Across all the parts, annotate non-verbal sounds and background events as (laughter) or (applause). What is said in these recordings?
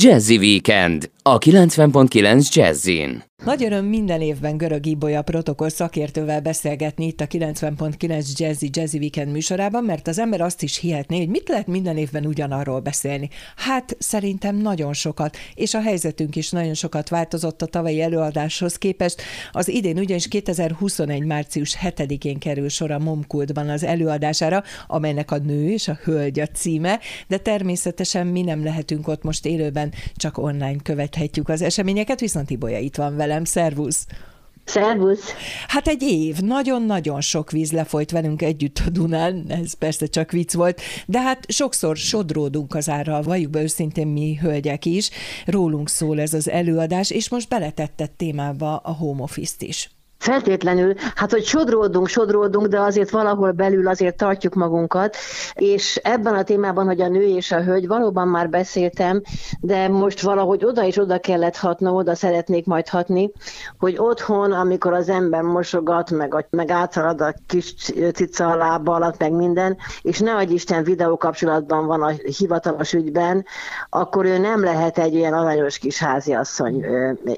Jazzy Weekend a 90.9 Jazzin. Nagy öröm minden évben Görög Ibolya protokoll szakértővel beszélgetni itt a 90.9 Jazzy Jazzy Weekend műsorában, mert az ember azt is hihetné, hogy mit lehet minden évben ugyanarról beszélni. Hát szerintem nagyon sokat, és a helyzetünk is nagyon sokat változott a tavalyi előadáshoz képest. Az idén ugyanis 2021. március 7-én kerül sor a Momkultban az előadására, amelynek a nő és a hölgy a címe, de természetesen mi nem lehetünk ott most élőben, csak online követhetjük az eseményeket, viszont Ibolya itt van vele velem. Szervusz! Szervusz! Hát egy év, nagyon-nagyon sok víz lefolyt velünk együtt a Dunán, ez persze csak vicc volt, de hát sokszor sodródunk az árral, valljuk be őszintén mi hölgyek is, rólunk szól ez az előadás, és most beletetted témába a home office-t is. Feltétlenül, hát hogy sodródunk, sodródunk, de azért valahol belül azért tartjuk magunkat, és ebben a témában, hogy a nő és a hölgy, valóban már beszéltem, de most valahogy oda is oda kellett hatnom, oda szeretnék majd hatni, hogy otthon, amikor az ember mosogat, meg, meg átszalad a kis cica a lába alatt, meg minden, és ne adj Isten videó kapcsolatban van a hivatalos ügyben, akkor ő nem lehet egy olyan aranyos kis háziasszony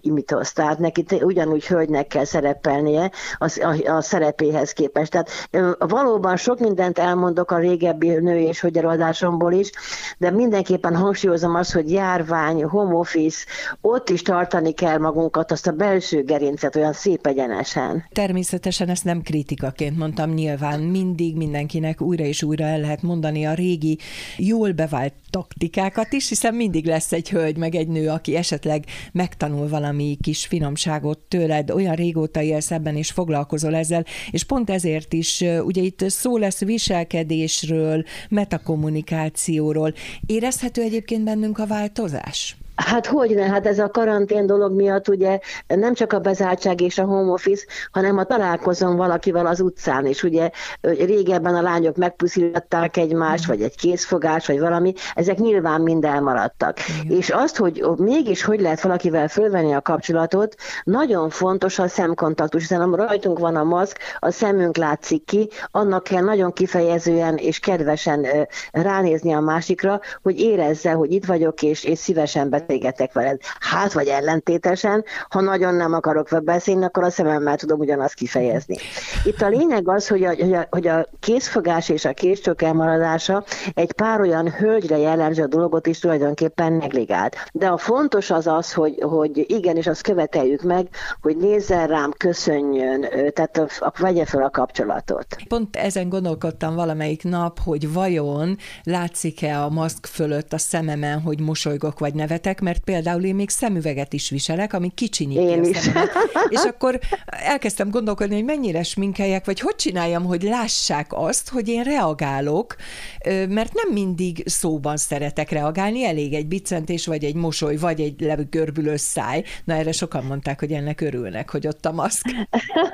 imitosz. Tehát neki ugyanúgy hölgynek kell szerepelni szerepelnie a, a, a szerepéhez képest. Tehát valóban sok mindent elmondok a régebbi nő és hölgyelőadásomból is, de mindenképpen hangsúlyozom azt, hogy járvány, home office, ott is tartani kell magunkat, azt a belső gerincet olyan szép egyenesen. Természetesen ezt nem kritikaként mondtam, nyilván mindig mindenkinek újra és újra el lehet mondani a régi, jól bevált taktikákat is, hiszen mindig lesz egy hölgy, meg egy nő, aki esetleg megtanul valami kis finomságot tőled, olyan régóta él beszélsz ebben, és foglalkozol ezzel, és pont ezért is, ugye itt szó lesz viselkedésről, metakommunikációról. Érezhető egyébként bennünk a változás? Hát hogy ne, hát ez a karantén dolog miatt ugye nem csak a bezártság és a home office, hanem a találkozom valakivel az utcán is. Ugye régebben a lányok megpuszítatták egymást, vagy egy készfogás, vagy valami, ezek nyilván mind elmaradtak. Igen. És azt, hogy mégis hogy lehet valakivel fölvenni a kapcsolatot, nagyon fontos a szemkontaktus, hiszen rajtunk van a maszk, a szemünk látszik ki, annak kell nagyon kifejezően és kedvesen ránézni a másikra, hogy érezze, hogy itt vagyok, és, és szívesen beszélgetek veled. Hát, vagy ellentétesen, ha nagyon nem akarok beszélni, akkor a szememmel tudom ugyanazt kifejezni. Itt a lényeg az, hogy a, hogy a, hogy a készfogás és a késcsök elmaradása egy pár olyan hölgyre jellemző dolgot is tulajdonképpen negligált. De a fontos az az, hogy, hogy igenis azt követeljük meg, hogy nézzen rám, köszönjön, tehát a, a, vegye fel a kapcsolatot. Pont ezen gondolkodtam valamelyik nap, hogy vajon látszik-e a maszk fölött a szememen, hogy mosolygok vagy nevetek, mert például én még szemüveget is viselek, ami kicsinyíti én is. (laughs) És akkor elkezdtem gondolkodni, hogy mennyire sminkeljek, vagy hogy csináljam, hogy lássák azt, hogy én reagálok, mert nem mindig szóban szeretek reagálni, elég egy biccentés, vagy egy mosoly, vagy egy legörbülő száj. Na erre sokan mondták, hogy ennek örülnek, hogy ott a maszk.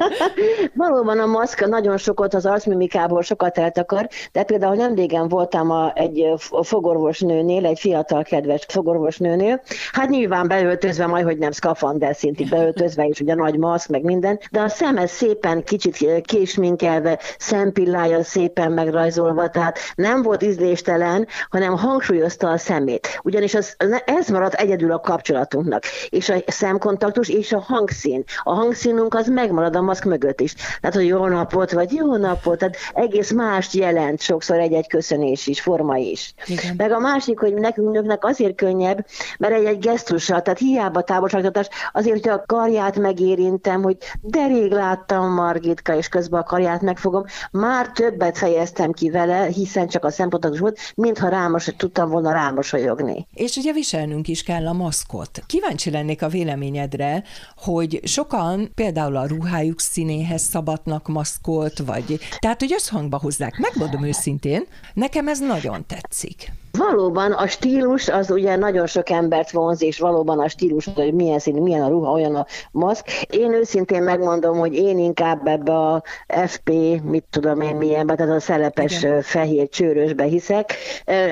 (laughs) Valóban a maszk nagyon sokat az arcmimikából sokat eltakar, de például nem régen voltam a, egy fogorvosnőnél, egy fiatal kedves fogorvosnőnél, Hát nyilván beöltözve, majd hogy nem szkafander szintig beöltözve, és ugye nagy maszk, meg minden, de a szeme szépen kicsit késminkelve, szempillája szépen megrajzolva, tehát nem volt ízléstelen, hanem hangsúlyozta a szemét. Ugyanis az, ez maradt egyedül a kapcsolatunknak. És a szemkontaktus és a hangszín. A hangszínunk az megmarad a maszk mögött is. Tehát, hogy jó napot, vagy jó napot, tehát egész mást jelent sokszor egy-egy köszönés is, forma is. Igen. Meg a másik, hogy nekünk nőknek azért könnyebb, mert egy-egy gesztussal, tehát hiába távolságtartás, azért, hogy a karját megérintem, hogy de rég láttam Margitka, és közben a karját megfogom, már többet fejeztem ki vele, hiszen csak a szempontos volt, mintha rámos, tudtam volna rámosolyogni. És ugye viselnünk is kell a maszkot. Kíváncsi lennék a véleményedre, hogy sokan például a ruhájuk színéhez szabadnak maszkot, vagy tehát, hogy összhangba hozzák. Megmondom őszintén, nekem ez nagyon tetszik. Valóban a stílus az ugye nagyon sok embert vonz, és valóban a stílus, hogy milyen színű, milyen a ruha, olyan a maszk. Én őszintén megmondom, hogy én inkább ebbe a FP, mit tudom én milyenbe, tehát a szelepes Igen. fehér csőrösbe hiszek,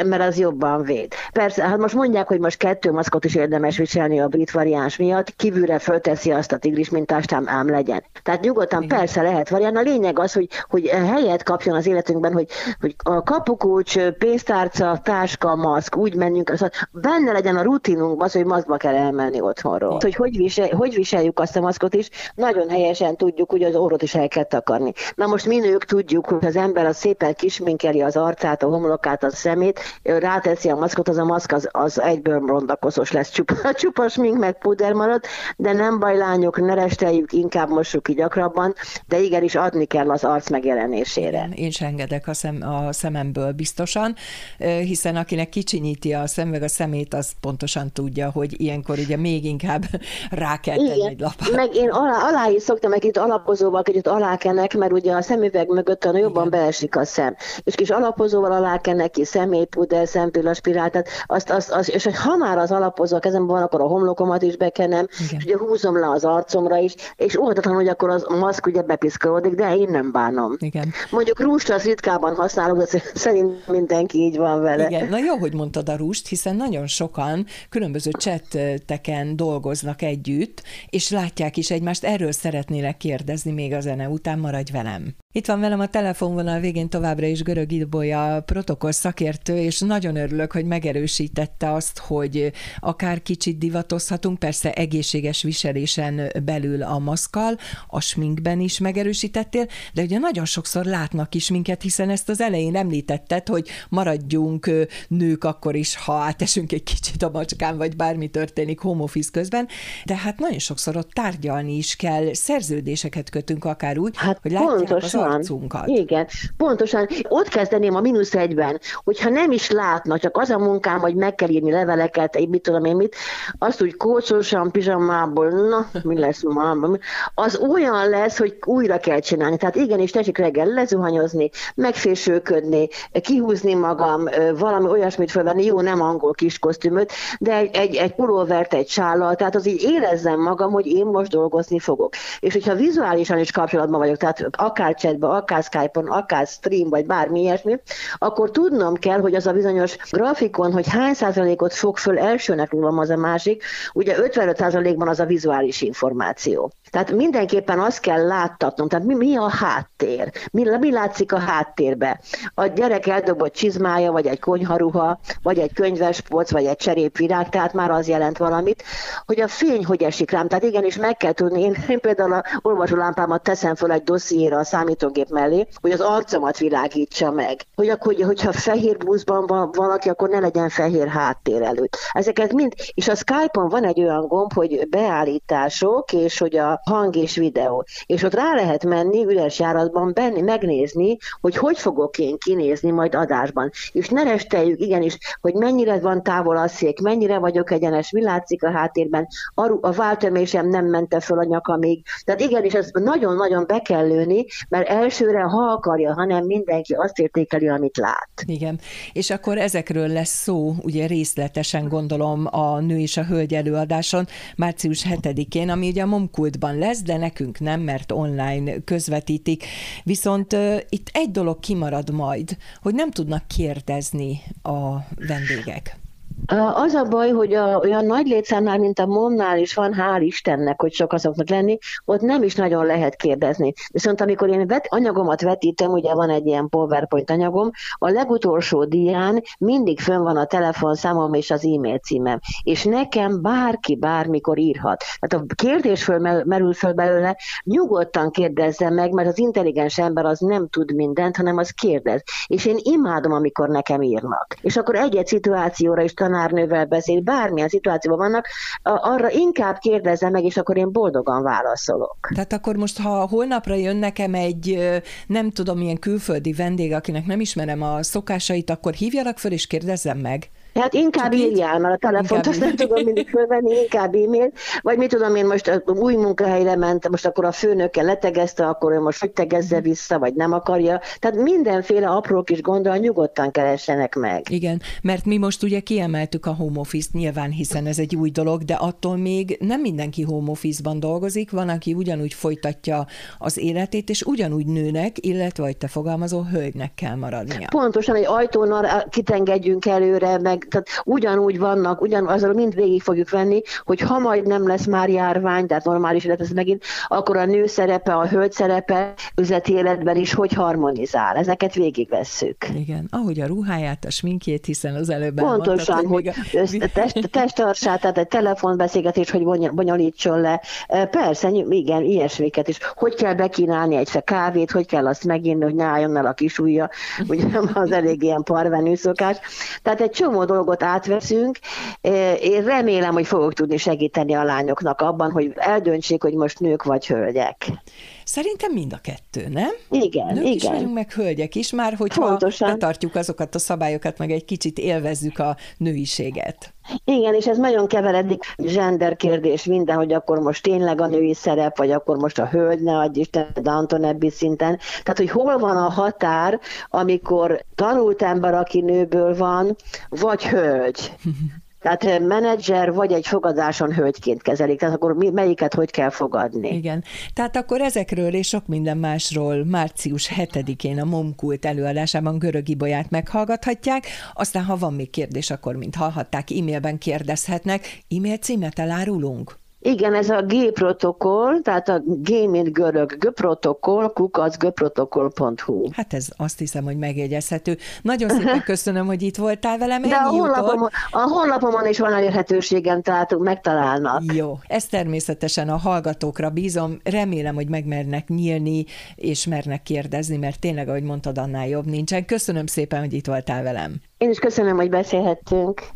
mert az jobban véd. Persze, hát most mondják, hogy most kettő maszkot is érdemes viselni a brit variáns miatt, kívülre fölteszi azt a tigris mintást, ám, ám legyen. Tehát nyugodtan Igen. persze lehet variálni. A lényeg az, hogy, hogy helyet kapjon az életünkben, hogy, hogy a kapukulcs, pénztárca, társ táska, maszk, úgy menjünk, az, benne legyen a rutinunk az, hogy maszkba kell elmenni otthonról. Hogy hogy, visel, hogy viseljük azt a maszkot is, nagyon helyesen tudjuk, hogy az orrot is el kell takarni. Na most mi nők tudjuk, hogy az ember az szépen kisminkeli az arcát, a homlokát, a szemét, ráteszi a maszkot, az a maszk az, az egyből rondakozos lesz, csupa, (laughs) csupa smink meg puder marad, de nem baj, lányok, ne resteljük, inkább mossuk ki gyakrabban, de igenis adni kell az arc megjelenésére. Én sem engedek a, szem, a szememből biztosan, hiszen akinek kicsinyíti a szemüveg a szemét, az pontosan tudja, hogy ilyenkor ugye még inkább (laughs) rá kell tenni egy lapát. Meg én alá, alá is szoktam, meg itt alapozóval kicsit alákenek, mert ugye a szemüveg mögött a jobban Igen. beesik a szem. És kis alapozóval alákenek ki személypuder, szempillanspirált, tehát azt, azt, azt, és ha már az alapozó a kezemben van, akkor a homlokomat is bekenem, Igen. és ugye húzom le az arcomra is, és óvatatlan, hogy akkor az maszk ugye bepiszkolódik, de én nem bánom. Igen. Mondjuk rúst az ritkában használok, de szerint mindenki így van vele. Igen, na jó, hogy mondtad a rúst, hiszen nagyon sokan különböző csetteken dolgoznak együtt, és látják is egymást, erről szeretnének kérdezni még a zene után, maradj velem. Itt van velem a telefonvonal végén továbbra is Görög Idbolya protokoll szakértő, és nagyon örülök, hogy megerősítette azt, hogy akár kicsit divatozhatunk, persze egészséges viselésen belül a maszkal, a sminkben is megerősítettél, de ugye nagyon sokszor látnak is minket, hiszen ezt az elején említetted, hogy maradjunk nők akkor is, ha átesünk egy kicsit a macskán, vagy bármi történik home office közben, de hát nagyon sokszor ott tárgyalni is kell, szerződéseket kötünk akár úgy, hát hogy látják pontosan. az arcunkat. Igen, pontosan. Ott kezdeném a mínusz egyben, hogyha nem is látna, csak az a munkám, hogy meg kell írni leveleket, egy mit tudom én mit, azt úgy kócosan, pizsamából, na, mi lesz ma, az olyan lesz, hogy újra kell csinálni. Tehát igenis, tessék reggel lezuhanyozni, megfésülködni, kihúzni magam, valami olyasmit felvenni, jó, nem angol kis kosztümöt, de egy, egy, egy pulóvert, egy sállal, tehát az így érezzem magam, hogy én most dolgozni fogok. És hogyha vizuálisan is kapcsolatban vagyok, tehát akár chatben, akár Skype-on, akár stream, vagy bármi ilyesmi, akkor tudnom kell, hogy az a bizonyos grafikon, hogy hány százalékot fog föl elsőnek rólam az a másik, ugye 55 százalékban az a vizuális információ. Tehát mindenképpen azt kell láttatnom, tehát mi, mi a háttér, mi, mi látszik a háttérbe. A gyerek eldobott csizmája, vagy egy konyharuha, vagy egy könyvespolc, vagy egy cserépvirág, tehát már az jelent valamit, hogy a fény hogy esik rám. Tehát igenis meg kell tudni, én, én például a olvasólámpámat teszem föl egy dossziéra a számítógép mellé, hogy az arcomat világítsa meg. Hogy akkor, hogyha fehér buszban van valaki, akkor ne legyen fehér háttér előtt. Ezeket mind, és a Skype-on van egy olyan gomb, hogy beállítások, és hogy a hang és videó. És ott rá lehet menni üres járatban benni, megnézni, hogy hogy fogok én kinézni majd adásban. És ne resteljük igenis, hogy mennyire van távol a szék, mennyire vagyok egyenes, mi látszik a háttérben, a, váltömésem nem mente föl a nyakamig. Tehát igenis, ez nagyon-nagyon be kell lőni, mert elsőre, ha akarja, hanem mindenki azt értékeli, amit lát. Igen, és akkor ezekről lesz szó, ugye részletesen gondolom a nő és a hölgy előadáson, március 7-én, ami ugye a Momkultban lesz, de nekünk nem, mert online közvetítik. Viszont uh, itt egy dolog kimarad majd, hogy nem tudnak kérdezni a vendégek. Az a baj, hogy a, olyan nagy létszámnál, mint a momnál is van, hál' Istennek, hogy sok azoknak lenni, ott nem is nagyon lehet kérdezni. Viszont amikor én vet, anyagomat vetítem, ugye van egy ilyen PowerPoint anyagom, a legutolsó dián mindig fönn van a telefonszámom és az e-mail címem. És nekem bárki bármikor írhat. Tehát a kérdés föl, merül föl belőle, nyugodtan kérdezze meg, mert az intelligens ember az nem tud mindent, hanem az kérdez. És én imádom, amikor nekem írnak. És akkor egy-egy szituációra is tanárnővel beszél, bármilyen szituációban vannak, arra inkább kérdezze meg, és akkor én boldogan válaszolok. Tehát akkor most, ha holnapra jön nekem egy, nem tudom, milyen külföldi vendég, akinek nem ismerem a szokásait, akkor hívjalak föl és kérdezzem meg? Hát inkább Csak írjál, mert a telefont azt nem tudom mindig fölvenni, inkább e-mail, vagy mit tudom én most új munkahelyre ment, most akkor a főnöke letegezte, akkor ő most hogy tegezze vissza, vagy nem akarja. Tehát mindenféle apró kis gondol nyugodtan keressenek meg. Igen, mert mi most ugye kiemeltük a home office nyilván, hiszen ez egy új dolog, de attól még nem mindenki home office-ban dolgozik, van, aki ugyanúgy folytatja az életét, és ugyanúgy nőnek, illetve, vagy te fogalmazó, hölgynek kell maradnia. Pontosan, egy ajtónal kitengedjünk előre, meg tehát ugyanúgy vannak, ugyan, azzal mind végig fogjuk venni, hogy ha majd nem lesz már járvány, tehát normális élet ez megint, akkor a nő szerepe, a hölgy szerepe üzleti életben is hogy harmonizál. Ezeket végigvesszük. Igen, ahogy a ruháját, a sminkjét, hiszen az előbb Pontosan, mondtad, hogy, hogy a... test, testtartsát, tehát egy telefonbeszélgetés, hogy bonyolítson le. Persze, igen, ilyesmiket is. Hogy kell bekínálni egy kávét, hogy kell azt meginni, hogy ne álljon el a kis ujja, ugye (laughs) az elég ilyen parvenű szokás. Tehát egy csomó dolgot átveszünk. Én remélem, hogy fogok tudni segíteni a lányoknak abban, hogy eldöntsék, hogy most nők vagy hölgyek. Szerintem mind a kettő, nem? Igen, Nők igen. is vagyunk, meg hölgyek is, már hogyha Pontosan. betartjuk azokat a szabályokat, meg egy kicsit élvezzük a nőiséget. Igen, és ez nagyon keveredik gender kérdés minden, hogy akkor most tényleg a női szerep, vagy akkor most a hölgy, ne adj Isten, de Anton ebbi szinten. Tehát, hogy hol van a határ, amikor tanult ember, aki nőből van, vagy hölgy. (laughs) Tehát eh, menedzser vagy egy fogadáson hölgyként kezelik, tehát akkor melyiket hogy kell fogadni. Igen. Tehát akkor ezekről és sok minden másról március 7-én a Momkult előadásában Görög Ibolyát meghallgathatják, aztán ha van még kérdés, akkor mint hallhatták, e-mailben kérdezhetnek. E-mail címet elárulunk? Igen, ez a G protokoll, tehát a G mint görög, G protokoll, kukacgprotokoll.hu. Hát ez azt hiszem, hogy megjegyezhető. Nagyon szépen (laughs) köszönöm, hogy itt voltál velem. De a honlapomon, a honlapomon is van elérhetőségem, tehát megtalálnak. Jó, ezt természetesen a hallgatókra bízom. Remélem, hogy megmernek nyílni, és mernek kérdezni, mert tényleg, ahogy mondtad, annál jobb nincsen. Köszönöm szépen, hogy itt voltál velem. Én is köszönöm, hogy beszélhettünk.